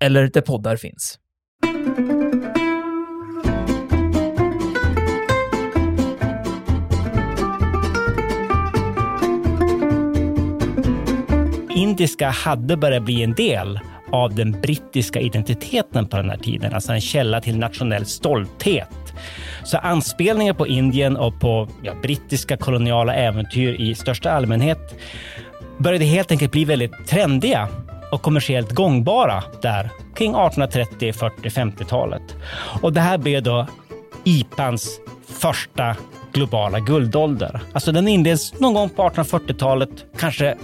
eller där poddar finns. indiska hade börjat bli en del av den brittiska identiteten på den här tiden, alltså en källa till nationell stolthet. Så anspelningar på Indien och på ja, brittiska koloniala äventyr i största allmänhet började helt enkelt bli väldigt trendiga och kommersiellt gångbara där kring 1830, 40, 50-talet. Och det här blev då IPAns första globala guldålder. Alltså den inleds någon gång på 1840-talet, kanske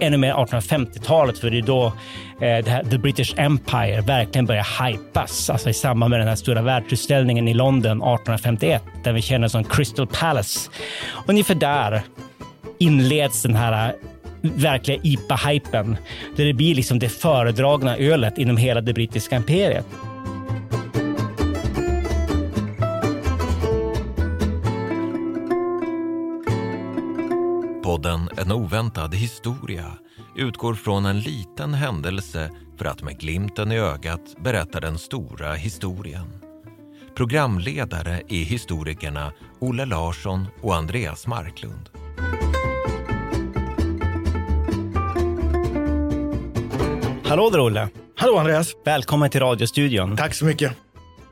ännu mer 1850-talet, för det är då eh, det här, The British Empire verkligen börjar hypas. Alltså i samband med den här stora världsutställningen i London 1851, där vi känner som Crystal Palace. Ungefär där inleds den här verkliga IPA-hypen, där det blir liksom det föredragna ölet inom hela det brittiska imperiet. Podden En oväntad historia utgår från en liten händelse för att med glimten i ögat berätta den stora historien. Programledare är historikerna Olle Larsson och Andreas Marklund. Hallå där Olle! Hallå Andreas! Välkommen till radiostudion. Tack så mycket.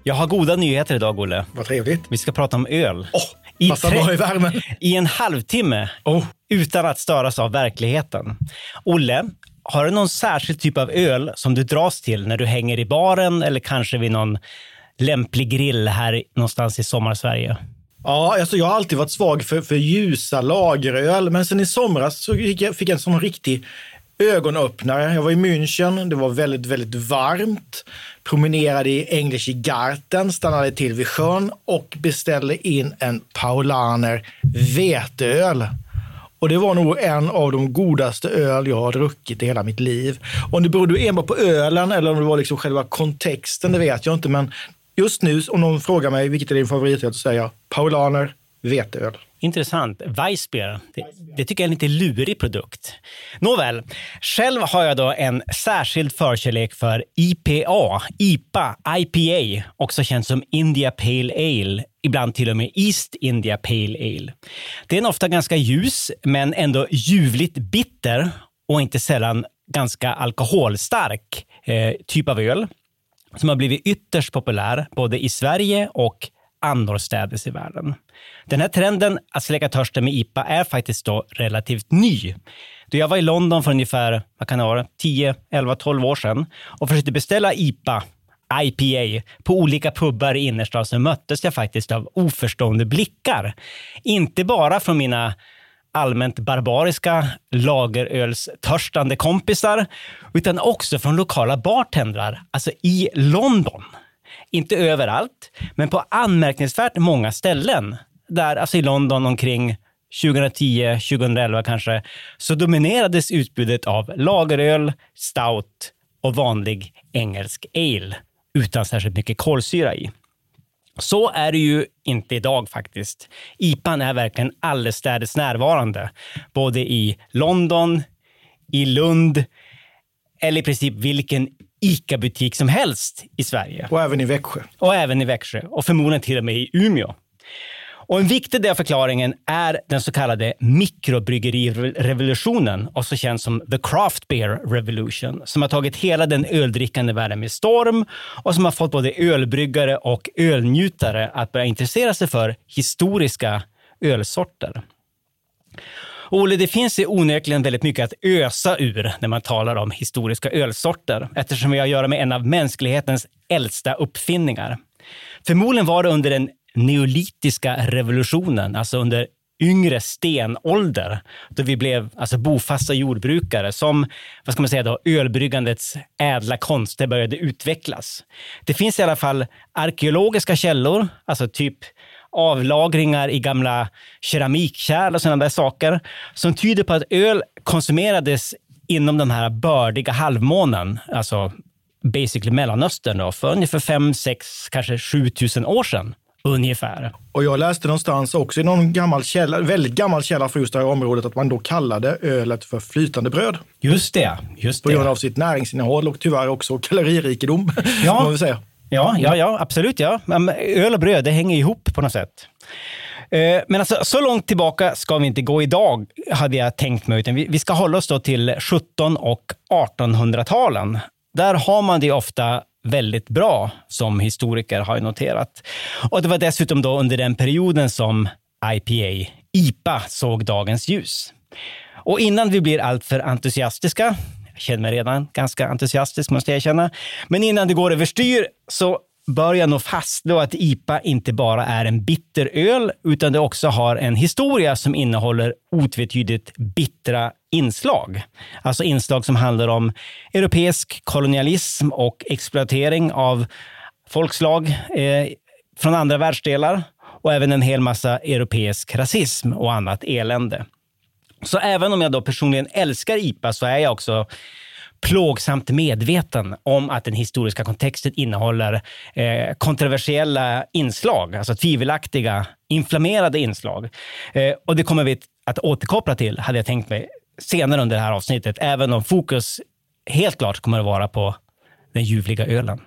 Jag har goda nyheter idag Olle. Vad trevligt. Vi ska prata om öl. Åh, I passar bra i värmen. I en halvtimme Oh, utan att störas av verkligheten. Olle, har du någon särskild typ av öl som du dras till när du hänger i baren eller kanske vid någon lämplig grill här någonstans i sommarsverige? ja, alltså jag har alltid varit svag för, för ljusa lageröl, men sen i somras så fick jag, fick jag en sån riktig ögonöppnare. Jag var i München, det var väldigt, väldigt varmt. Promenerade i English Garten, stannade till vid sjön och beställde in en Paulaner veteöl. Och det var nog en av de godaste öl jag har druckit i hela mitt liv. Om det berodde enbart på ölen eller om det var liksom själva kontexten, det vet jag inte. Men just nu, om någon frågar mig vilket är din favoritöl, så säger jag Paulaner veteöl. Intressant. Weissbier, det, det tycker jag är en lite lurig produkt. Nåväl, själv har jag då en särskild förkärlek för IPA, IPA, IPA, också känt som India Pale Ale, ibland till och med East India Pale Ale. Det är en ofta ganska ljus, men ändå ljuvligt bitter och inte sällan ganska alkoholstark eh, typ av öl som har blivit ytterst populär både i Sverige och annorstädes i världen. Den här trenden att släcka törsten med IPA är faktiskt då relativt ny. Då jag var i London för ungefär vad kan det vara, 10, 11, 12 år sedan och försökte beställa IPA, IPA, på olika pubbar i innerstan så möttes jag faktiskt av oförstående blickar. Inte bara från mina allmänt barbariska lagerölstörstande kompisar, utan också från lokala bartendrar, alltså i London. Inte överallt, men på anmärkningsvärt många ställen. Där, alltså i London omkring 2010, 2011 kanske, så dominerades utbudet av lageröl, stout och vanlig engelsk ale utan särskilt mycket kolsyra i. Så är det ju inte idag faktiskt. IPAn är verkligen allestädes närvarande. Både i London, i Lund eller i princip vilken ICA-butik som helst i Sverige. Och även i Växjö. Och även i Växjö och förmodligen till och med i Umeå. Och en viktig del av förklaringen är den så kallade mikrobryggerirevolutionen, också känd som the craft beer revolution, som har tagit hela den öldrickande världen med storm och som har fått både ölbryggare och ölnjutare att börja intressera sig för historiska ölsorter. Olle, det finns ju onekligen väldigt mycket att ösa ur när man talar om historiska ölsorter, eftersom vi har att göra med en av mänsklighetens äldsta uppfinningar. Förmodligen var det under den neolitiska revolutionen, alltså under yngre stenålder, då vi blev alltså bofasta jordbrukare, som vad ska man säga då, ölbryggandets ädla konster började utvecklas. Det finns i alla fall arkeologiska källor, alltså typ avlagringar i gamla keramikkärl och sådana där saker, som tyder på att öl konsumerades inom den här bördiga halvmånen, alltså basically Mellanöstern, då, för ungefär 5, 6, kanske 7 000 år sedan. Ungefär. Och jag läste någonstans också i någon gammal källa, väldigt gammal källa för just det här området, att man då kallade ölet för flytande bröd. Just det. Just på grund av sitt näringsinnehåll och tyvärr också kaloririkedom. Ja, man vill säga. Ja, ja, ja, absolut. Ja. Öl och bröd, det hänger ihop på något sätt. Eh, men alltså, så långt tillbaka ska vi inte gå idag, hade jag tänkt mig. Utan vi ska hålla oss då till 17 och 1800-talen. Där har man det ofta väldigt bra, som historiker har noterat. Och det var dessutom då under den perioden som IPA, IPA, såg dagens ljus. Och innan vi blir alltför entusiastiska, jag känner mig redan ganska entusiastisk måste jag erkänna, men innan det går överstyr så bör jag nog fastslå att IPA inte bara är en bitter öl, utan det också har en historia som innehåller otvetydigt bittra inslag. Alltså inslag som handlar om europeisk kolonialism och exploatering av folkslag eh, från andra världsdelar och även en hel massa europeisk rasism och annat elände. Så även om jag då personligen älskar IPA så är jag också plågsamt medveten om att den historiska kontexten innehåller eh, kontroversiella inslag, alltså tvivelaktiga, inflammerade inslag. Eh, och det kommer vi att återkoppla till, hade jag tänkt mig, senare under det här avsnittet, även om fokus helt klart kommer att vara på den ljuvliga ölen.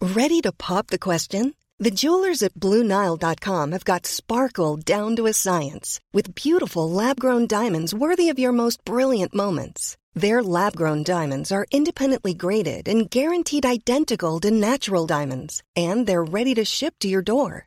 Ready to pop the question? The jewelers at BlueNile.com have got sparkle down to a science with beautiful lab-grown diamonds worthy of your most brilliant moments. Their lab-grown diamonds are independently graded and guaranteed identical to natural diamonds, and they're ready to ship to your door.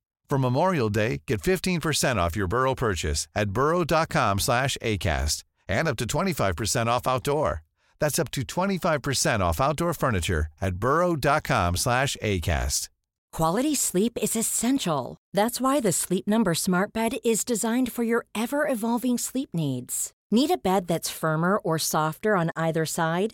For Memorial Day, get 15% off your Burrow purchase at burrow.com slash ACAST and up to 25% off outdoor. That's up to 25% off outdoor furniture at burrow.com slash ACAST. Quality sleep is essential. That's why the Sleep Number Smart Bed is designed for your ever-evolving sleep needs. Need a bed that's firmer or softer on either side?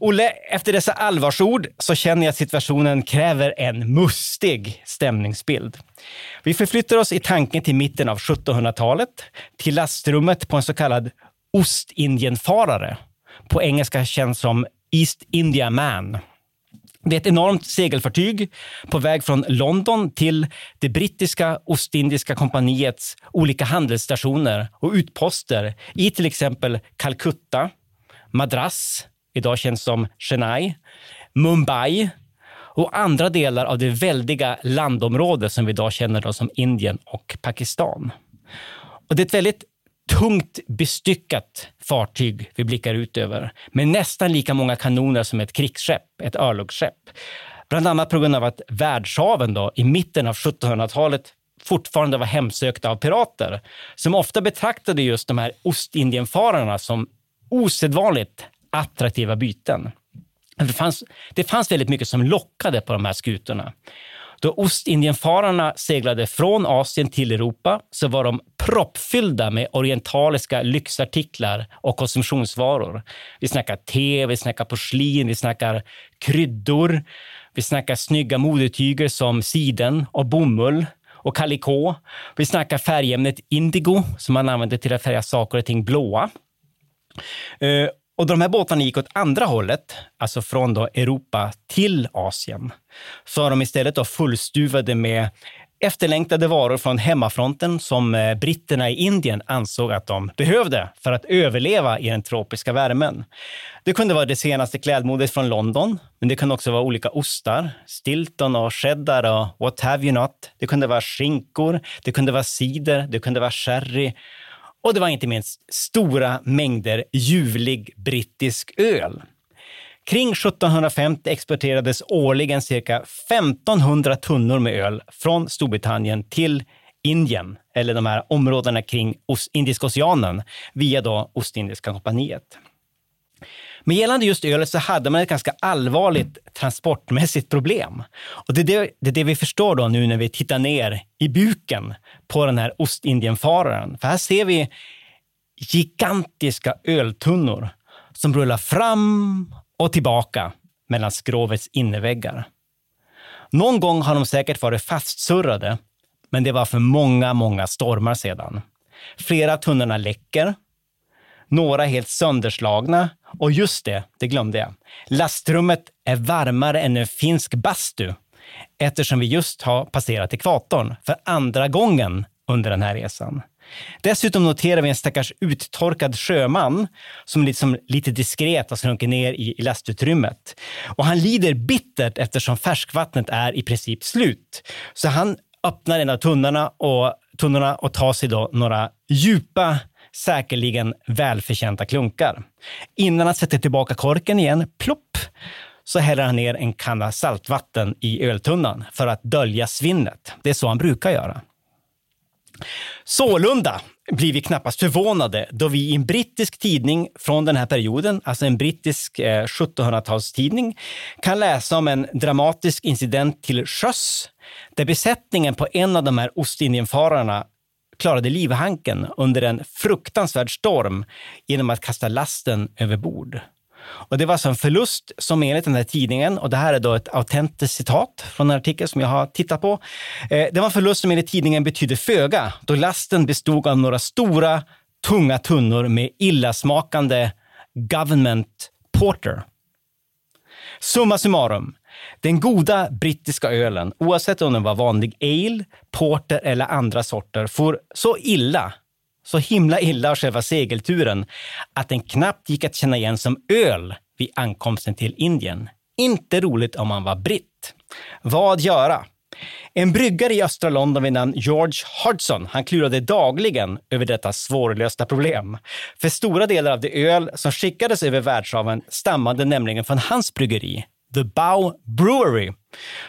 Olle, efter dessa allvarsord så känner jag att situationen kräver en mustig stämningsbild. Vi förflyttar oss i tanken till mitten av 1700-talet, till lastrummet på en så kallad Ostindienfarare, på engelska känd som East India Man. Det är ett enormt segelfartyg på väg från London till det brittiska Ostindiska kompaniets olika handelsstationer och utposter i till exempel Calcutta, Madras, idag känns som Chennai, Mumbai och andra delar av det väldiga landområde som vi idag känner som Indien och Pakistan. Och det är ett väldigt tungt bestyckat fartyg vi blickar ut över med nästan lika många kanoner som ett krigsskepp, ett örlogsskepp. Bland annat på grund av att världshaven då, i mitten av 1700-talet fortfarande var hemsökta av pirater som ofta betraktade just de här Ostindienfararna som osedvanligt attraktiva byten. Det fanns, det fanns väldigt mycket som lockade på de här skutorna. Då Ostindienfararna seglade från Asien till Europa så var de proppfyllda med orientaliska lyxartiklar och konsumtionsvaror. Vi snackar te, vi snackar porslin, vi snackar kryddor, vi snackar snygga modetyger som siden och bomull och kalikå. Vi snackar färgämnet indigo som man använder till att färga saker och ting blåa. Eh, och de här båtarna gick åt andra hållet, alltså från då Europa till Asien. Så har de istället då fullstuvade med efterlängtade varor från hemmafronten som eh, britterna i Indien ansåg att de behövde för att överleva i den tropiska värmen. Det kunde vara det senaste klädmodet från London, men det kunde också vara olika ostar, Stilton och cheddar och what have you not. Det kunde vara skinkor, det kunde vara cider, det kunde vara sherry och det var inte minst stora mängder ljuvlig brittisk öl. Kring 1750 exporterades årligen cirka 1500 tunnor med öl från Storbritannien till Indien, eller de här områdena kring Indiska oceanen, via då Ostindiska kompaniet. Men gällande just ölet så hade man ett ganska allvarligt transportmässigt problem. Och det är det, det är det vi förstår då nu när vi tittar ner i buken på den här Ostindienfararen. För här ser vi gigantiska öltunnor som rullar fram och tillbaka mellan skrovets innerväggar. Någon gång har de säkert varit fastsurrade, men det var för många, många stormar sedan. Flera av tunnorna läcker, några helt sönderslagna och just det, det glömde jag. Lastrummet är varmare än en finsk bastu eftersom vi just har passerat ekvatorn för andra gången under den här resan. Dessutom noterar vi en stackars uttorkad sjöman som liksom lite diskret har sjunkit ner i, lastutrymmet. Och han lider bittert eftersom färskvattnet är i princip slut. Så han öppnar en av tunnorna och, tunnorna och tar sig då några djupa säkerligen välförtjänta klunkar. Innan han sätter tillbaka korken igen, plopp, så häller han ner en kanna saltvatten i öltunnan för att dölja svinnet. Det är så han brukar göra. Sålunda blir vi knappast förvånade då vi i en brittisk tidning från den här perioden, alltså en brittisk eh, 1700-talstidning, kan läsa om en dramatisk incident till sjöss där besättningen på en av de här Ostindienfararna klarade livhanken under en fruktansvärd storm genom att kasta lasten över bord. Och det var alltså en förlust som enligt den här tidningen, och det här är då ett autentiskt citat från en artikel som jag har tittat på. Eh, det var en förlust som enligt tidningen betydde föga, då lasten bestod av några stora, tunga tunnor med illasmakande government porter. Summa summarum. Den goda brittiska ölen, oavsett om den var vanlig ale, porter eller andra sorter, får så illa så himla illa av själva segelturen att den knappt gick att känna igen som öl vid ankomsten till Indien. Inte roligt om man var britt. Vad göra? En bryggare i östra London vid namn George Hodgson, han klurade dagligen över detta svårlösta problem. För stora delar av det öl som skickades över världshaven stammade nämligen från hans bryggeri, The Bow Brewery,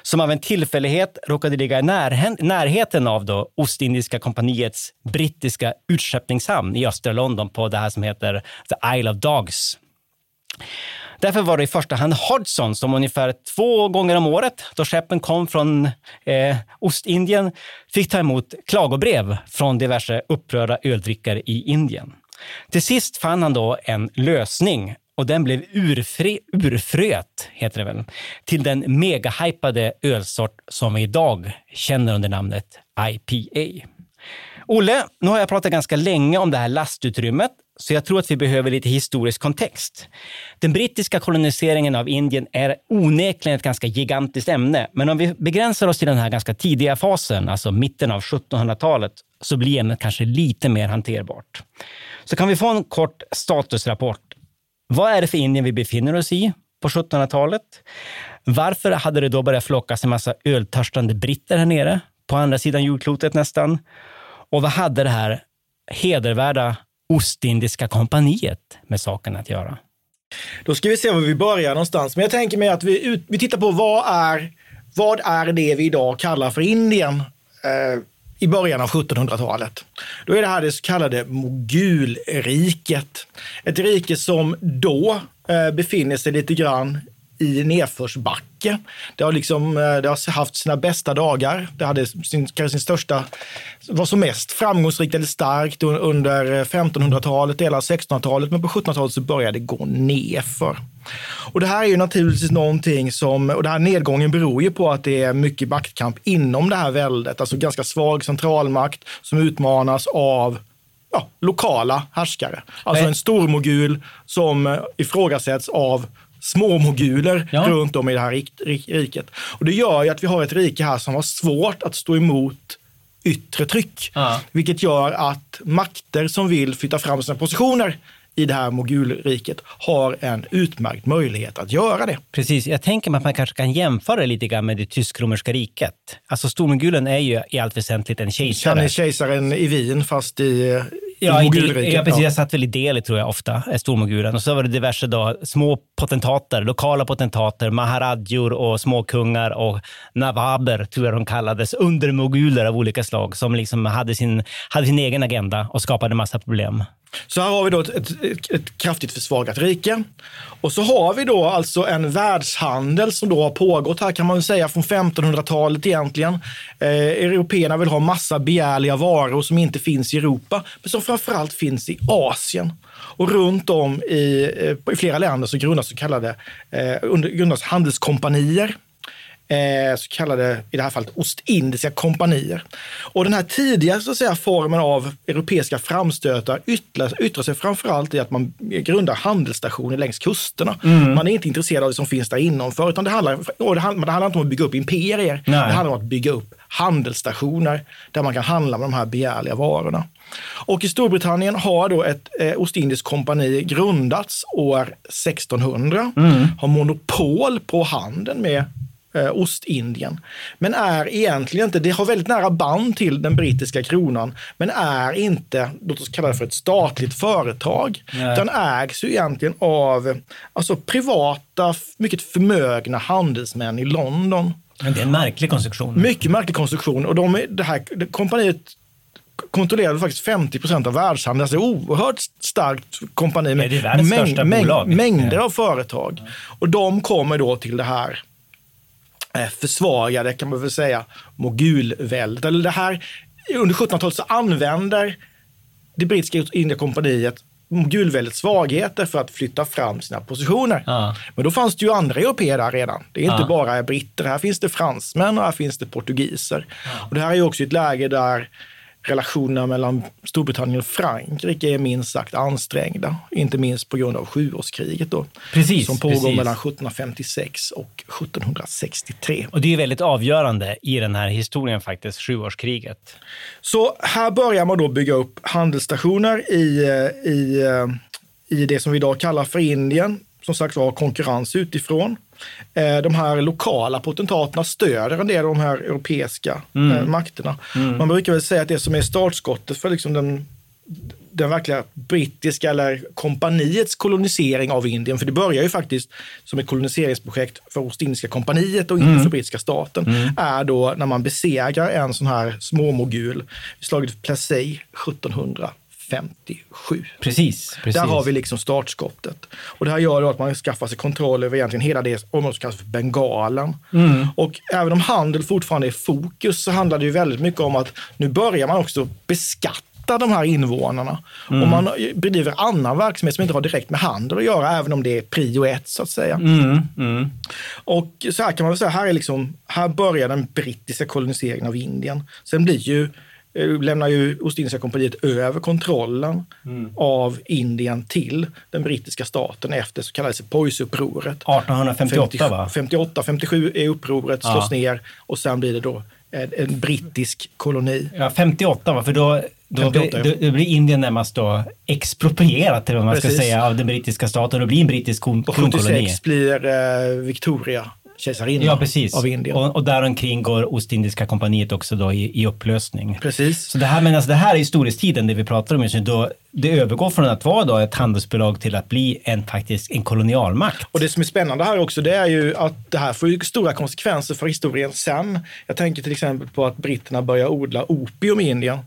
som av en tillfällighet råkade ligga i närheten av då Ostindiska kompaniets brittiska utskeppningshamn i östra London på det här som heter The Isle of Dogs. Därför var det i första hand Hodgson som ungefär två gånger om året, då skeppen kom från eh, Ostindien, fick ta emot klagobrev från diverse upprörda öldrickare i Indien. Till sist fann han då en lösning och den blev urfri, urfröet, heter det väl, till den megahypade ölsort som vi idag känner under namnet IPA. Olle, nu har jag pratat ganska länge om det här lastutrymmet, så jag tror att vi behöver lite historisk kontext. Den brittiska koloniseringen av Indien är onekligen ett ganska gigantiskt ämne, men om vi begränsar oss till den här ganska tidiga fasen, alltså mitten av 1700-talet, så blir ämnet kanske lite mer hanterbart. Så kan vi få en kort statusrapport vad är det för Indien vi befinner oss i på 1700-talet? Varför hade det då börjat flockas en massa öltörstande britter här nere, på andra sidan jordklotet nästan? Och vad hade det här hedervärda Ostindiska kompaniet med saken att göra? Då ska vi se var vi börjar någonstans. Men jag tänker mig att vi, ut, vi tittar på vad är, vad är det vi idag kallar för Indien? Eh, i början av 1700-talet. Då är det här det så kallade mogulriket. Ett rike som då eh, befinner sig lite grann i nedförsbacke. Det har, liksom, eh, det har haft sina bästa dagar. Det hade sin, kanske sin största, var som mest framgångsrikt eller starkt under eh, 1500-talet, delar av 1600-talet, men på 1700-talet så började det gå nerför. Och det här är ju naturligtvis någonting som, och den här nedgången beror ju på att det är mycket maktkamp inom det här väldet, alltså ganska svag centralmakt som utmanas av ja, lokala härskare. Alltså en stormogul som ifrågasätts av småmoguler ja. runt om i det här riket. Och det gör ju att vi har ett rike här som har svårt att stå emot yttre tryck. Ja. Vilket gör att makter som vill flytta fram sina positioner i det här mogulriket har en utmärkt möjlighet att göra det. Precis, jag tänker mig att man kanske kan jämföra lite grann med det tysk-romerska riket. Alltså stormogulen är ju i allt väsentligt en kejsare. Han är kejsaren i Wien fast i Ja, i, ja, precis. Jag satt väl i Delhi tror jag ofta, stormogulen. Och så var det diverse då, små potentater, lokala potentater, maharadjor och småkungar och navaber, tror jag de kallades, undermoguler av olika slag som liksom hade sin, hade sin egen agenda och skapade massa problem. Så här har vi då ett, ett, ett, kraftigt försvagat rike. Och så har vi då alltså en världshandel som då har pågått här kan man säga från 1500-talet egentligen. Eh, Européerna vill ha massa begärliga varor som inte finns i Europa, men som framförallt finns i Asien. Och runt om i, eh, i flera länder så grundas så kallade eh, grundas handelskompanier eh, så kallade, i det här fallet, Ostindiska kompanier. Och den här tidiga så att säga, formen av europeiska framstötar yttrar, yttrar sig framförallt i att man grundar handelsstationer längs kusterna. Mm. Man är inte intresserad av det som finns där innanför, utan det handlar, det handlar, det handlar inte om att bygga upp imperier. Nej. Det handlar om att bygga upp handelsstationer där man kan handla med de här begärliga varorna. Och i Storbritannien har då ett eh, Ostindiskt kompani grundats år 1600, mm. har monopol på handeln med eh, Ostindien. Men är egentligen inte, det har väldigt nära band till den brittiska kronan, men är inte, låt oss kalla det för ett statligt företag, Nej. utan ägs ju egentligen av alltså, privata, mycket förmögna handelsmän i London. Men det är en märklig konstruktion. Mycket märklig konstruktion. Och de, det här det, kompaniet kontrollerade faktiskt 50 procent av världshandeln. Alltså oerhört starkt kompani med mäng, mäng, mängder av företag. Och de kommer då till det här försvagade, kan man väl säga, mogulväldet. Eller det här, under 1700-talet så använder det brittiska Indiakompaniet mogulväldets svagheter för att flytta fram sina positioner. Ja. Men då fanns det ju andra europeer där redan. Det är inte ja. bara britter. Här finns det fransmän och här finns det portugiser. Ja. Och det här är ju också ett läge där relationerna mellan Storbritannien och Frankrike är minst sagt ansträngda. Inte minst på grund av sjuårskriget då, precis, som pågår precis. mellan 1756 och 1763. Och det är väldigt avgörande i den här historien faktiskt, sjuårskriget. Så här börjar man då bygga upp handelsstationer i, eh, i, eh, i det som vi idag kallar för Indien. Som sagt var konkurrens utifrån. Eh, de här lokala potentaterna stöder en del av de här europeiska mm. Eh, makterna. Mm. Man brukar väl säga att det som är startskottet för liksom den, den verkliga brittiska eller kompaniets kolonisering av Indien, för det börjar ju faktiskt som ett koloniseringsprojekt för Ostindiska kompaniet och inte mm. för brittiska staten, mm. är då när man besegrar en sån här småmogul i slaget Plassey 1700 57. Precis, precis. Där har vi liksom startskottet. Och det här gör att man skaffar sig kontroll över egentligen hela det området som kallas för Bengalen. Mm. Och även om handel fortfarande är fokus så handlar det ju väldigt mycket om att nu börjar man också beskatta de här invånarna. Mm. Och man bedriver annan verksamhet som inte har direkt med handel att göra, även om det är prio ett så att säga. Mm. Mm. Och så här kan man väl säga, här, är liksom, här börjar den brittiska koloniseringen av Indien. Sen blir ju lämnar ju Ostindiska kompaniet över kontrollen mm. av Indien till den brittiska staten efter så kallade Sepoys-upproret. 1858 50, va? 58, 57 är upproret, slås ja. ner och sen blir det då en, en brittisk koloni. Ja, 58 va? För då, då, 58, blir, då, blir Indien närmast då exproprierat, eller vad man Precis. ska säga, av den brittiska staten och blir en brittisk kronkoloni. Och 76 blir eh, Victoria kejsarinnan ja, precis. av Indien. Och, och däromkring går Ostindiska kompaniet också då i, i upplösning. Precis. Så det här, men alltså det här är historietiden, det vi pratar om just nu. Då, det övergår från att vara då ett handelsbolag till att bli en, faktiskt en kolonialmakt. Och det som är spännande här också, det är ju att det här får ju stora konsekvenser för historien sen. Jag tänker till exempel på att britterna börjar odla opium i Indien.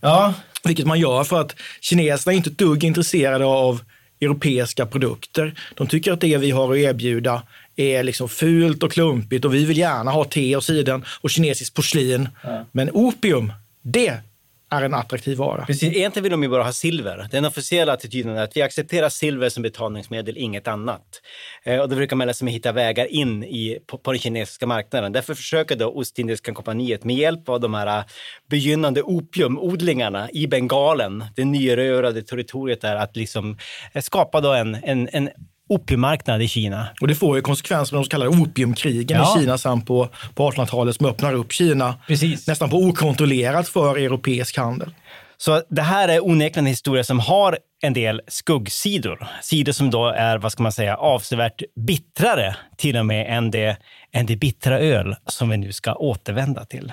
Ja. Vilket man gör för att kineserna är inte ett dugg intresserade av europeiska produkter. De tycker att det vi har att erbjuda är liksom fult och klumpigt och vi vill gärna ha te och siden och kinesisk porslin. Men opium, det är en attraktiv vara. Precis, egentligen vill de ju bara ha silver. Den officiella attityden är att vi accepterar silver som betalningsmedel, inget annat. Eh, och då brukar man liksom hitta vägar in i, på, på den kinesiska marknaden. Därför försöker då Ostindiska kompaniet med hjälp av de här begynnande opiumodlingarna i Bengalen, det nyrörade territoriet där, att liksom eh, skapa då en, en, en opiummarknad i Kina. Och det får ju konsekvenser med de så kallade opiumkrigen ja. i Kina sen på, på 1800-talet som öppnar upp Kina Precis. nästan på okontrollerat för europeisk handel. Så det här är onekligen en historia som har en del skuggsidor. Sidor som då är, vad ska man säga, avsevärt bittrare till och med än det, än det bittra öl som vi nu ska återvända till.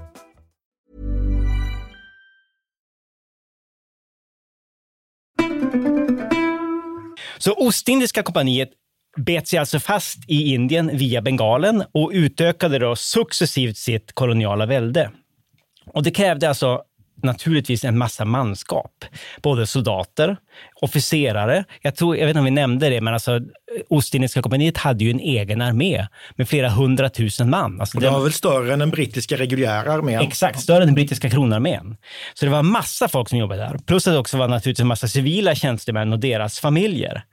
Så Ostindiska kompaniet bet sig alltså fast i Indien via Bengalen och utökade då successivt sitt koloniala välde. Och det krävde alltså naturligtvis en massa manskap. Både soldater, officerare. Jag, tror, jag vet inte om vi nämnde det, men alltså, Ostindiska kompaniet hade ju en egen armé med flera hundratusen man. Alltså, det var väl större än den brittiska reguljära armén? Exakt, större än den brittiska kronarmén. Så det var massa folk som jobbade där. Plus att det också var naturligtvis en massa civila tjänstemän och deras familjer.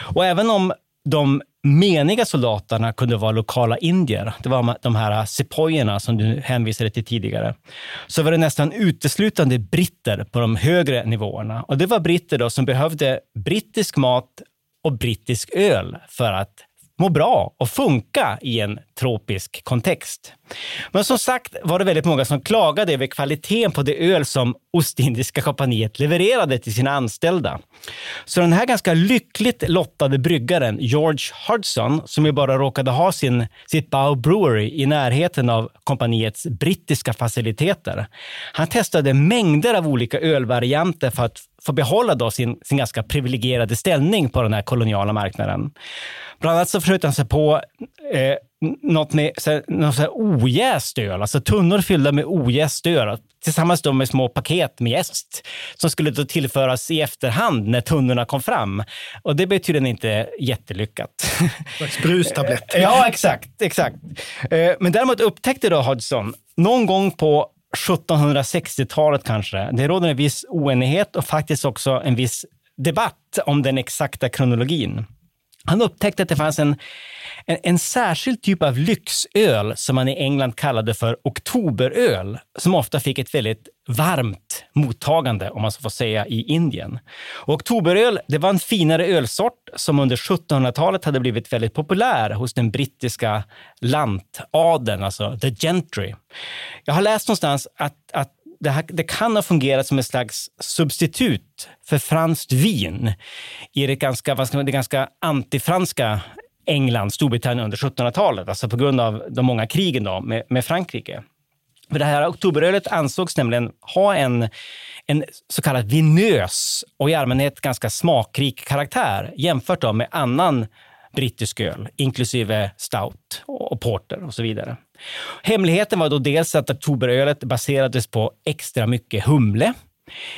Och även om de meniga soldaterna kunde vara lokala indier. Det var de här sepojerna som du hänvisade till tidigare. Så var det nästan uteslutande britter på de högre nivåerna. Och det var britter då som behövde brittisk mat och brittisk öl för att må bra och funka i en tropisk kontext. Men som sagt var det väldigt många som klagade över kvaliteten på det öl som Ostindiska kompaniet levererade till sina anställda. Så den här ganska lyckligt lottade bryggaren George Hudson, som ju bara råkade ha sin, sitt Bow Brewery i närheten av kompaniets brittiska faciliteter, han testade mängder av olika ölvarianter för att få behålla då sin, sin ganska privilegierade ställning på den här koloniala marknaden. Bland annat så försökte han sig på eh, något med något ojäst öl, alltså tunnor fyllda med ojäst öl tillsammans då med små paket med jäst som skulle då tillföras i efterhand när tunnorna kom fram. Och det blev tydligen inte jättelyckat. Brustablett. ja, exakt. exakt. Eh, men däremot upptäckte då Hodgson någon gång på 1760-talet kanske, det råder en viss oenighet och faktiskt också en viss debatt om den exakta kronologin. Han upptäckte att det fanns en, en, en, särskild typ av lyxöl som man i England kallade för oktoberöl, som ofta fick ett väldigt varmt mottagande, om man så får säga, i Indien. Och oktoberöl det var en finare ölsort som under 1700-talet hade blivit väldigt populär hos den brittiska lantadeln, alltså the gentry. Jag har läst någonstans att, att det, här, det, kan ha fungerat som ett slags substitut för franskt vin i det ganska, vad ska man, det ganska antifranska England, Storbritannien under 1700-talet, alltså på grund av de många krigen då med, med Frankrike. För det här oktoberölet ansågs nämligen ha en, en så kallad vinös och i allmänhet ganska smakrik karaktär jämfört då med annan brittisk öl, inklusive stout och porter och så vidare. Hemligheten var då dels att oktoberölet baserades på extra mycket humle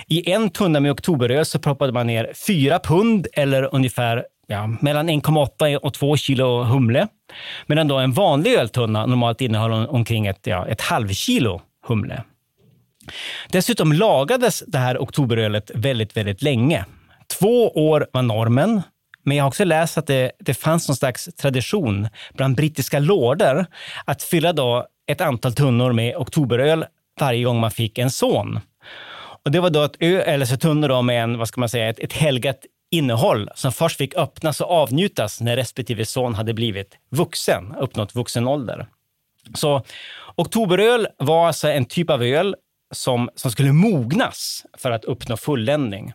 I en tunna med oktoberöl så proppade man ner fyra pund eller ungefär ja, mellan 1,8 och 2 kilo humle. Medan då en vanlig öltunna normalt innehåller omkring ett, ja, ett halvkilo humle. Dessutom lagades det här oktoberölet väldigt, väldigt länge. Två år var normen, men jag har också läst att det, det fanns någon slags tradition bland brittiska lorder att fylla då ett antal tunnor med oktoberöl varje gång man fick en son. Och det var då ett ö, eller så tunnor då med en, vad ska man säga, ett, ett helgat innehåll som först fick öppnas och avnjutas när respektive son hade blivit vuxen, uppnått vuxen ålder. Så oktoberöl var alltså en typ av öl som, som skulle mognas för att uppnå fulländning.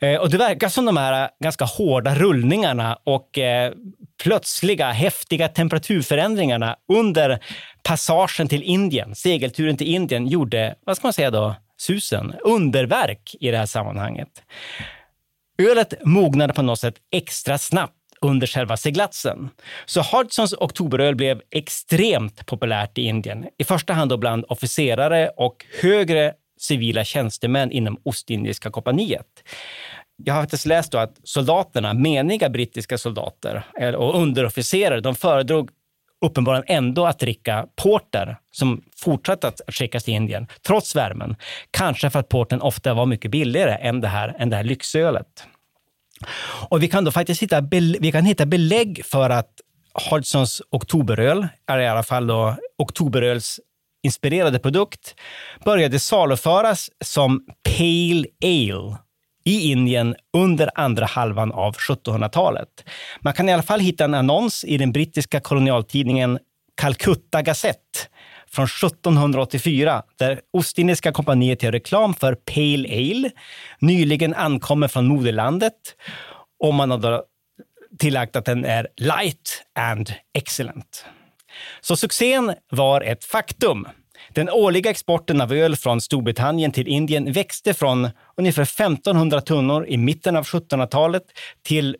Eh, och det verkar som de här ganska hårda rullningarna och eh, plötsliga häftiga temperaturförändringarna under passagen till Indien, segelturen till Indien, gjorde, vad ska man säga då, susen, underverk i det här sammanhanget. Ölet mognade på något sätt extra snabbt under själva seglatsen. Så Hodgsons oktoberöl blev extremt populärt i Indien. I första hand då bland officerare och högre civila tjänstemän inom Ostindiska kompaniet. Jag har faktiskt läst att soldaterna, meniga brittiska soldater eh, och underofficerare, de föredrog uppenbarligen ändå att dricka porter som fortsatte att skickas till Indien, trots värmen. Kanske för att porten ofta var mycket billigare än det här, än det här lyxölet. Och vi kan då faktiskt hitta, vi kan hitta belägg för att Hodgsons oktoberöl, eller i alla fall då oktoberöls inspirerade produkt, började saluföras som Pale Ale i Indien under andra halvan av 1700-talet. Man kan i alla fall hitta en annons i den brittiska kolonialtidningen Calcutta Gazette från 1784 där Ostindiska kompaniet gör reklam för Pale Ale, nyligen ankommen från moderlandet och man har då tillagt att den är light and excellent. Så succén var ett faktum. Den årliga exporten av öl från Storbritannien till Indien växte från ungefär 1500 tunnor i mitten av 1700-talet till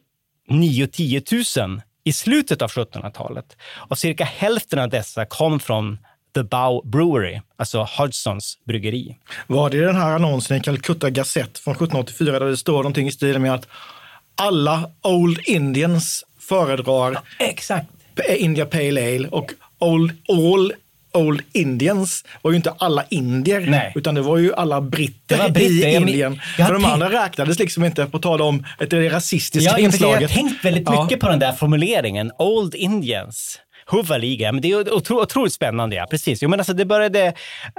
9-10 000 i slutet av 1700-talet. Och cirka hälften av dessa kom från The Bow Brewery, alltså Hodgsons bryggeri. Var det den här annonsen i Calcutta Gazette från 1784 där det står någonting i stil med att alla Old Indians föredrar ja, exakt. India Pale Ale och Old, All Old Indians var ju inte alla indier, Nej. utan det var ju alla britter, var britter i Indien. Jag, jag För de andra räknades liksom inte, på tal om ett rasistiska ja, inslaget. Jag har tänkt väldigt mycket ja. på den där formuleringen, Old Indians. Huvaliga, men det är otro, otroligt spännande. Ja. Precis. Jo, men alltså det, började,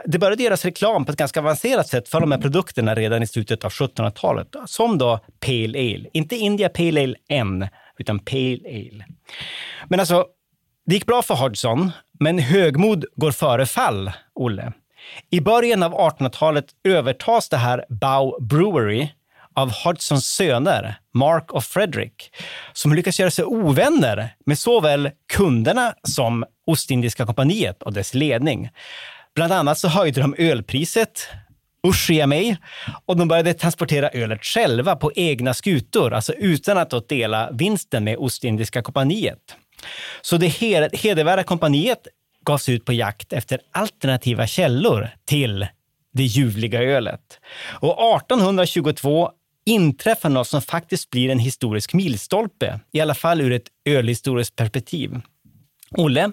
det började göras reklam på ett ganska avancerat sätt för de här produkterna redan i slutet av 1700-talet. Som då Pale Ale. Inte India Pale Ale än, utan Pale Ale. Men alltså, det gick bra för Hodgson, men högmod går före fall, Olle. I början av 1800-talet övertas det här Bow Brewery av Hodgsons söner, Mark och Frederick, som lyckas göra sig ovänner med såväl kunderna som Ostindiska kompaniet och dess ledning. Bland annat så höjde de ölpriset usch mig. Och de började transportera ölet själva på egna skutor, alltså utan att dela vinsten med Ostindiska kompaniet. Så det hedervärda kompaniet gav sig ut på jakt efter alternativa källor till det ljuvliga ölet. Och 1822 inträffar något som faktiskt blir en historisk milstolpe, i alla fall ur ett ölhistoriskt perspektiv. Olle,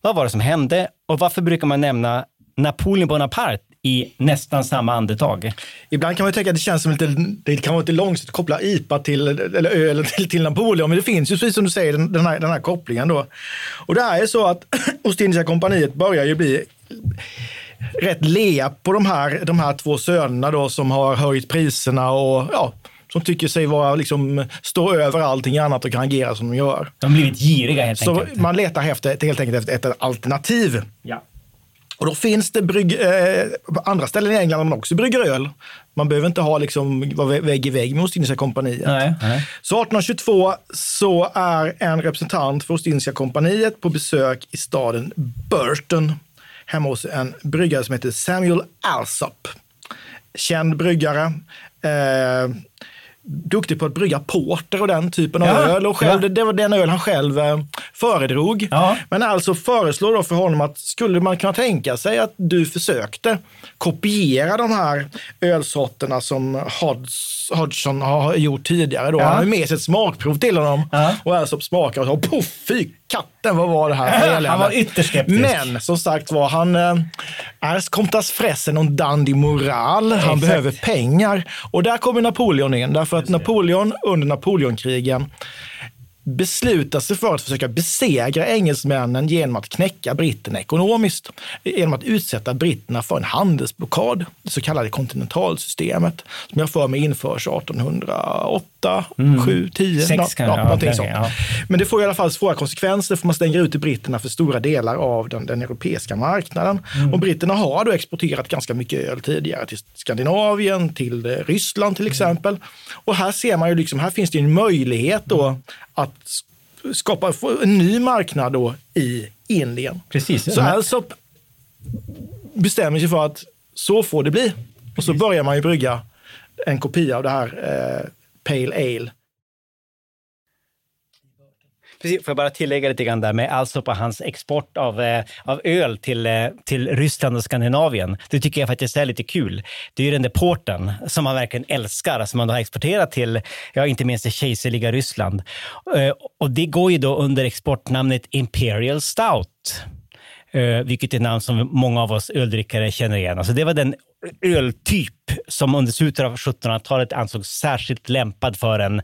vad var det som hände och varför brukar man nämna Napoleon Bonaparte i nästan samma andetag. Ibland kan man tänka att det känns som lite, det kan vara lite långsamt att koppla IPA till, eller öl till, till Napoleon, men det finns ju precis som du säger den, den, här, den här kopplingen då. Och det är så att Ostindiska kompaniet börjar ju bli rätt lea på de här, de här två sönerna då som har höjt priserna och ja, som tycker sig vara, liksom, stå över allting annat och kan agera som de gör. De har blivit giriga helt så enkelt. Man letar efter, helt enkelt efter ett alternativ. Ja. Och då finns det brygg, eh, på andra ställen i England man också brygger öl. Man behöver inte ha liksom, vara vägg i vägg med Ostindiska kompaniet. Nej, nej. Så 1822 så är en representant för Ostindiska kompaniet på besök i staden Burton hemma hos en bryggare som heter Samuel Alsop. Känd bryggare. Eh, duktig på att brygga porter och den typen av Ja, öl. Och själv, ja. det, var den öl han själv eh, föredrog. Ja. Men alltså föreslår då för honom att skulle man kunna tänka sig att du försökte kopiera de här ölsorterna som Hodgs, Hodgson har gjort tidigare. Då. Han har med sig ett smakprov till honom och Alsop smakar och så poff, fy katten, vad var det här? Han var ytterst skeptisk. Men som sagt var, han eh, är komtas fressen och dandy moral. Han Exakt. behöver pengar. Och där kommer Napoleon in. Därför att Napoleon under Napoleonkrigen beslutar sig för att försöka besegra engelsmännen genom att knäcka britterna ekonomiskt. Genom att utsätta britterna för en handelsblockad, det så kallade kontinentalsystemet, som jag för mig införs 1808, 7, 10, Mm. Sex nå- kanske, ja, någonting sånt. ja. Men det får i alla fall svåra konsekvenser för man stänger ute britterna för stora delar av den, den europeiska marknaden. Mm. Och britterna har då exporterat ganska mycket öl tidigare till Skandinavien, till eh, Ryssland till exempel. Och här ser man ju liksom, här finns det en möjlighet då att skapa en ny marknad då i Indien. Precis. Så Alsop bestämmer sig för att så får det bli. Och så börjar man ju brygga en kopia av det här eh, Pale Ale. Precis, får jag bara tillägga lite grann där med alltså på hans export av, eh, av öl till, eh, till Ryssland och Skandinavien. Det tycker jag faktiskt är lite kul. Det är ju den där porten som han verkligen älskar, som han då har exporterat till, ja, inte minst det kejserliga Ryssland. Eh, och det går ju då under exportnamnet Imperial Stout. Eh, vilket är ett namn som många av oss öldrickare känner igen. Alltså det var den öltyp som under slutet av 1700-talet ansågs särskilt lämpad för en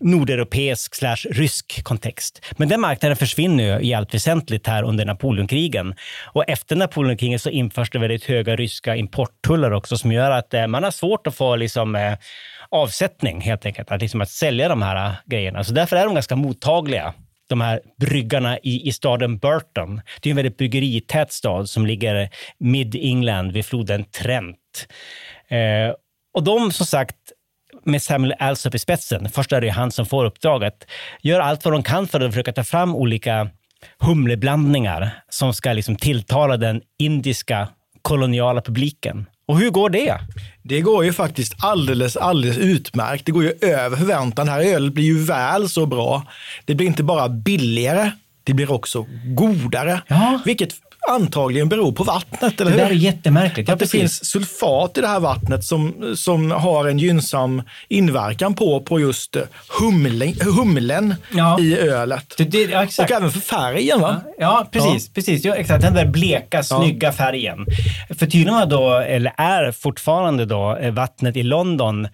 nordeuropeisk slash rysk kontext. Men den marknaden försvinner ju i allt väsentligt här under Napoleonkrigen. Och efter Napoleonkrigen så införs det väldigt höga ryska importtullar också som gör att eh, man har svårt att få liksom, eh, avsättning helt enkelt, att, liksom, att sälja de här eh, grejerna. Så därför är de ganska mottagliga de här bryggarna i, i staden Burton. Det är en väldigt bryggerität stad som ligger mid-England vid floden Trent. Eh, och de, som sagt, med Samuel Alsop i spetsen, först är det han som får uppdraget, gör allt vad de kan för att försöka ta fram olika humleblandningar som ska liksom tilltala den indiska koloniala publiken. Och hur går det? Det går ju faktiskt alldeles, alldeles utmärkt. Det går ju över förväntan. Det här ölet blir ju väl så bra. Det blir inte bara billigare, det blir också godare. Ja. Vilket antagligen beror på vattnet, eller Det hur? där är jättemärkligt. Ja, att det precis. finns sulfat i det här vattnet som, som har en gynnsam inverkan på, på just eh, humlen, humlen Ja. i ölet. Det, det, ja. Och även för färgen. Va? Ja, precis. precis. Ja, exakt. Den där bleka, snygga färgen. För tydligen var då, eller är fortfarande då, eh, vattnet i London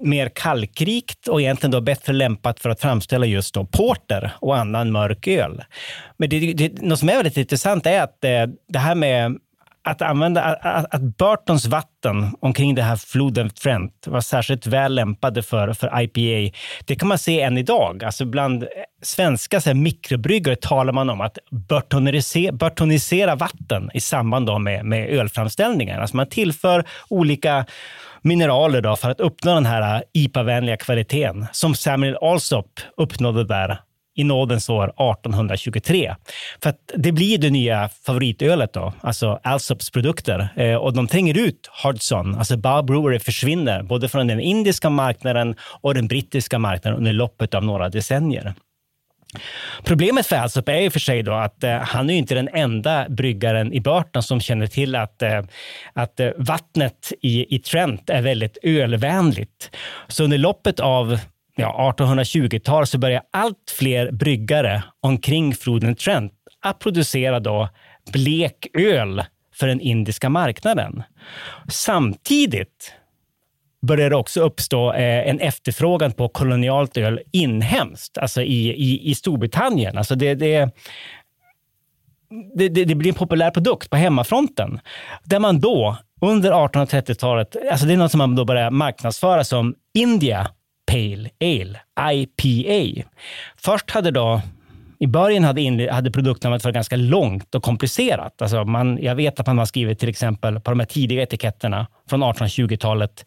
mer kalkrikt och egentligen då bättre lämpat för att framställa just då porter och annan mörk öl. Men det, det, något som är väldigt intressant är att eh, det här med att använda att, att Burtons vatten omkring den här floden Trent var särskilt väl lämpade för, för IPA. Det kan man se än idag. Alltså bland svenska så här, mikrobryggare talar man om att burtonisera, burtonisera vatten i samband då med, med ölframställningar. Alltså man tillför olika mineraler då för att uppnå den här äh, IPA-vänliga kvaliteten som Samuel Alsop uppnådde där i nådens år 1823. För att det blir det nya favoritölet då, alltså Alsops produkter. Eh, och de tränger ut Hodgson, alltså Bob Brewery försvinner både från den indiska marknaden och den brittiska marknaden under loppet av några decennier. Problemet för Alsop är i och för sig då att eh, han är ju inte den enda bryggaren i Burton som känner till att, eh, att eh, vattnet i, i Trent är väldigt ölvänligt. Så under loppet av ja, 1820-tal så börjar allt fler bryggare omkring floden Trent att producera då blek öl för den indiska marknaden. Samtidigt börjar det också uppstå eh, en efterfrågan på kolonialt öl inhemskt, alltså i, i, i Storbritannien. Alltså det, det, det, det, det blir en populär produkt på hemmafronten. Där man då, under 1830-talet, alltså det är något som man då börjar marknadsföra som India Pale Ale, IPA. Först hade då i början hade, in, hade produktnamnet varit ganska långt och komplicerat. Alltså man, jag vet att man har skrivit till exempel på de här tidiga etiketterna från 1820-talet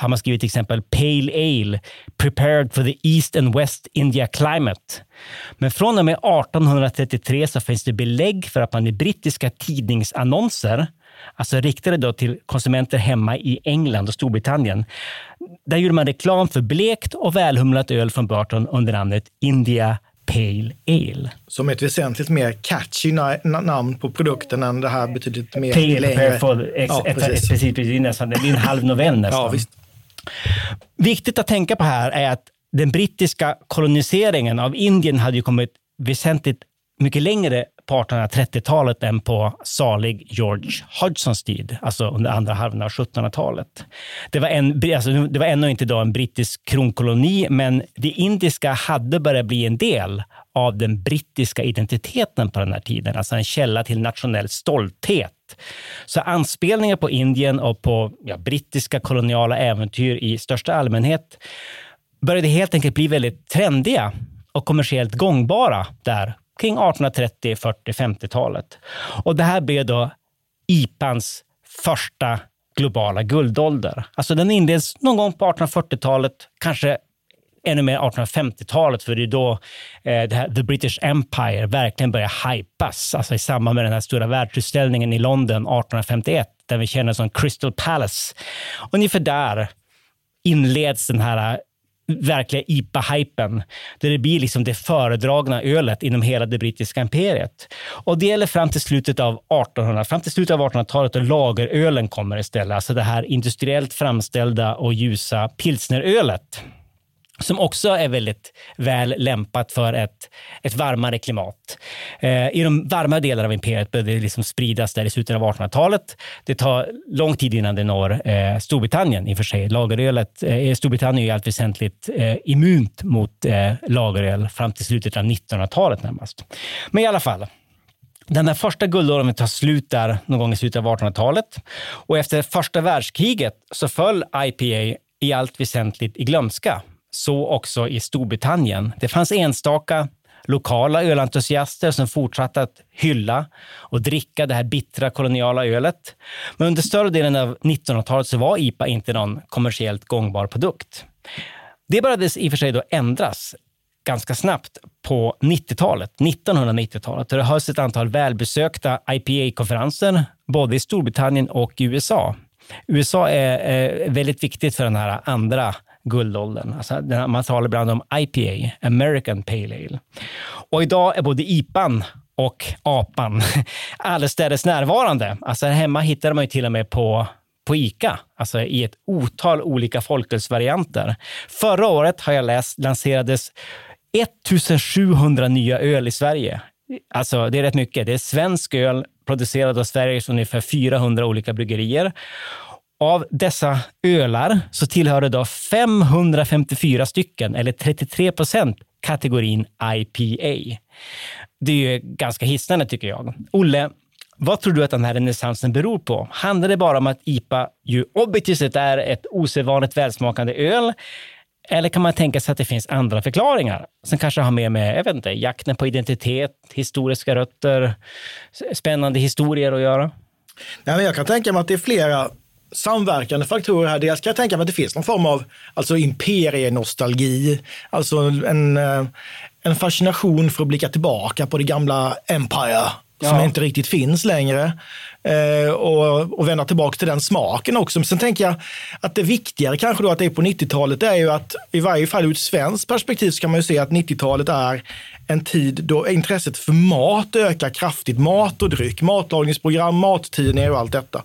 har man skrivit till exempel Pale Ale, prepared for the East and West India climate. Men från och med 1833 så finns det belägg för att man i brittiska tidningsannonser alltså riktade då till konsumenter hemma i England och Storbritannien. Där gjorde man reklam för blekt och välhumlat öl från Burton under namnet India Pale Ale. Som ett väsentligt mer catchy na- namn på produkten än det här betydligt mer Pale längre. för, ex, Ja, ett, precis. precis, precis, nästan, det är en halv novell nästan. Ja, visst. Viktigt att tänka på här är att den brittiska koloniseringen av Indien hade ju kommit väsentligt mycket längre på 1830-talet än på salig George Hodgsons tid, alltså under andra halvan av 1700-talet. Det var, en, alltså, det var ännu inte då en brittisk kronkoloni, men det indiska hade börjat bli en del av den brittiska identiteten på den här tiden, alltså en källa till nationell stolthet. Så anspelningar på Indien och på ja, brittiska koloniala äventyr i största allmänhet började helt enkelt bli väldigt trendiga och kommersiellt gångbara där kring 1830, 40, 50-talet. Och det här blev då IPAns första globala guldålder. Alltså den inleds någon gång på 1840-talet, kanske ännu mer 1850-talet, för det är då eh, det här, The British Empire verkligen börjar hypas, alltså i samband med den här stora världsutställningen i London 1851, där vi känner som Crystal Palace. Ungefär där inleds den här eh, verkliga IPA-hypen, där det blir liksom det föredragna ölet inom hela det brittiska imperiet. Och det gäller fram till slutet av 1800, fram till slutet av 1800-talet och lagerölen kommer istället, alltså det här industriellt framställda och ljusa pilsnerölet som också är väldigt väl lämpat för ett, ett varmare klimat. Eh, I de varma delarna av imperiet började det liksom spridas där i slutet av 1800-talet. Det tar lång tid innan det når eh, Storbritannien i och för sig. Lagerölet, eh, Storbritannien är i allt väsentligt eh, immunt mot eh, lageröl fram till slutet av 1900-talet närmast. Men i alla fall, den där första guldormen tar slut där någon gång i slutet av 1800-talet. Och efter första världskriget så föll IPA i allt väsentligt i glömska. Så också i Storbritannien. Det fanns enstaka lokala ölentusiaster som fortsatte att hylla och dricka det här bittra koloniala ölet. Men under större delen av 1900-talet så var IPA inte någon kommersiellt gångbar produkt. Det började i och för sig då ändras ganska snabbt på 90-talet, 1990-talet. Det hölls ett antal välbesökta IPA-konferenser både i Storbritannien och i USA. USA är, är väldigt viktigt för den här andra guldåldern. Alltså, man talar ibland om IPA, American Pale Ale. Och idag är både IPAn och APAn allestädes närvarande. Alltså här hemma hittar man ju till och med på på ICA, alltså i ett otal olika folkölsvarianter. Förra året har jag läst lanserades 1700 nya öl i Sverige. Alltså det är rätt mycket. Det är svensk öl producerad av Sveriges ungefär 400 olika bryggerier. Av dessa ölar så tillhörde då 554 stycken, eller 33 procent, kategorin IPA. Det är ju ganska hisnande tycker jag. Olle, vad tror du att den här renässansen beror på? Handlar det bara om att IPA ju objektivt sett är ett osedvanligt välsmakande öl? Eller kan man tänka sig att det finns andra förklaringar som kanske har mer med jag vet inte, jakten på identitet, historiska rötter, spännande historier att göra? Nej, men jag kan tänka mig att det är flera samverkande faktorer här. Dels kan jag tänka mig att det finns någon form av alltså imperienostalgi, alltså en, eh, en fascination för att blicka tillbaka på det gamla Empire som Ja. inte riktigt finns längre. Eh, och, och vända tillbaka till den smaken också. Men sen tänker jag att det viktigare kanske då att det är på 90-talet, det är ju att i varje fall ur ett svenskt perspektiv så kan man ju se att 90-talet är en tid då intresset för mat ökar kraftigt. Mat och dryck, matlagningsprogram, mattidningar och allt detta.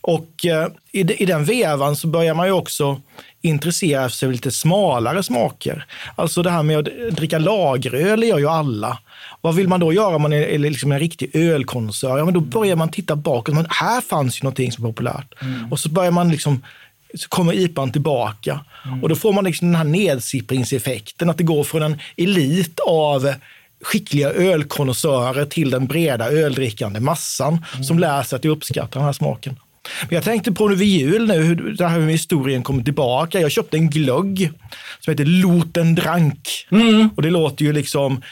Och eh, i, de- i den vevan så börjar man ju också intressera sig för lite smalare smaker. Alltså det här med att dricka lageröl gör ju alla. Vad vill man då göra om man är, är liksom en riktig ölkonsumör? Ja, men då börjar man titta bakåt. Men här fanns ju någonting som var populärt. Och så börjar man liksom så kommer IPAn tillbaka. Och då får man liksom den här nedsippringseffekten, att det går från en elit av skickliga ölkonnässörer till den breda öldrickande massan som lär sig att uppskatta den här smaken. Men jag tänkte på nu vid jul nu, hur det här med historien kommer tillbaka. Jag köpte en glögg som heter Loten Drank. Och det låter ju liksom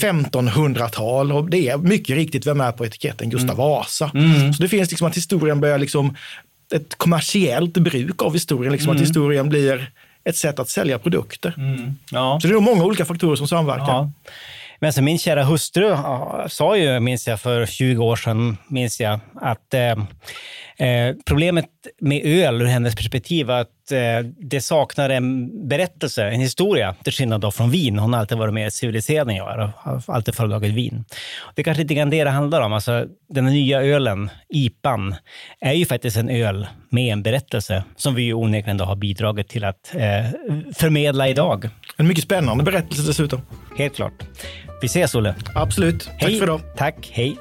1500-tal och det är mycket riktigt vem är på etiketten? Gustav Vasa. Så det finns liksom att historien börjar liksom ett kommersiellt bruk av historien, liksom att historien blir ett sätt att sälja produkter. Ja. Så det är nog många olika faktorer som samverkar. Ja. Men så min kära hustru sa ju, minns jag, för 20 år sedan, minns jag, att eh, eh, problemet med öl ur hennes perspektiv var att eh, det saknar en berättelse, en historia, till skillnad då från vin. Hon har alltid varit mer civiliserad än jag är och har alltid föredragit vin. Det är kanske lite grann det det handlar om. Alltså, den nya ölen, IPAn, är ju faktiskt en öl med en berättelse som vi ju onekligen då har bidragit till att eh, förmedla idag. En mycket spännande berättelse dessutom. Helt klart. Vi ses, Olle. Absolut. Tack hej. för idag. Tack. Hej.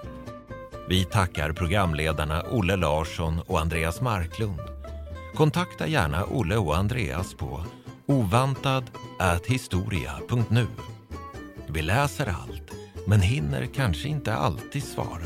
Vi tackar programledarna Olle Larsson och Andreas Marklund. Kontakta gärna Olle och Andreas på ovantad.historia.nu. Vi läser allt, men hinner kanske inte alltid svara.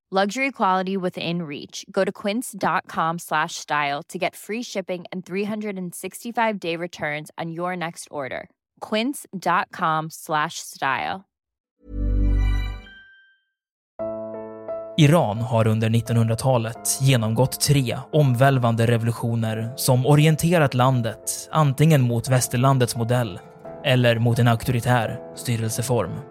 Luxury quality within reach. Go to quince.com slash style to get free shipping and 365 day returns on your next order. Quince.com slash style. Iran har under 1900-talet genomgått tre omvälvande revolutioner som orienterat landet antingen mot västerlandets modell eller mot en auktoritär styrelseform.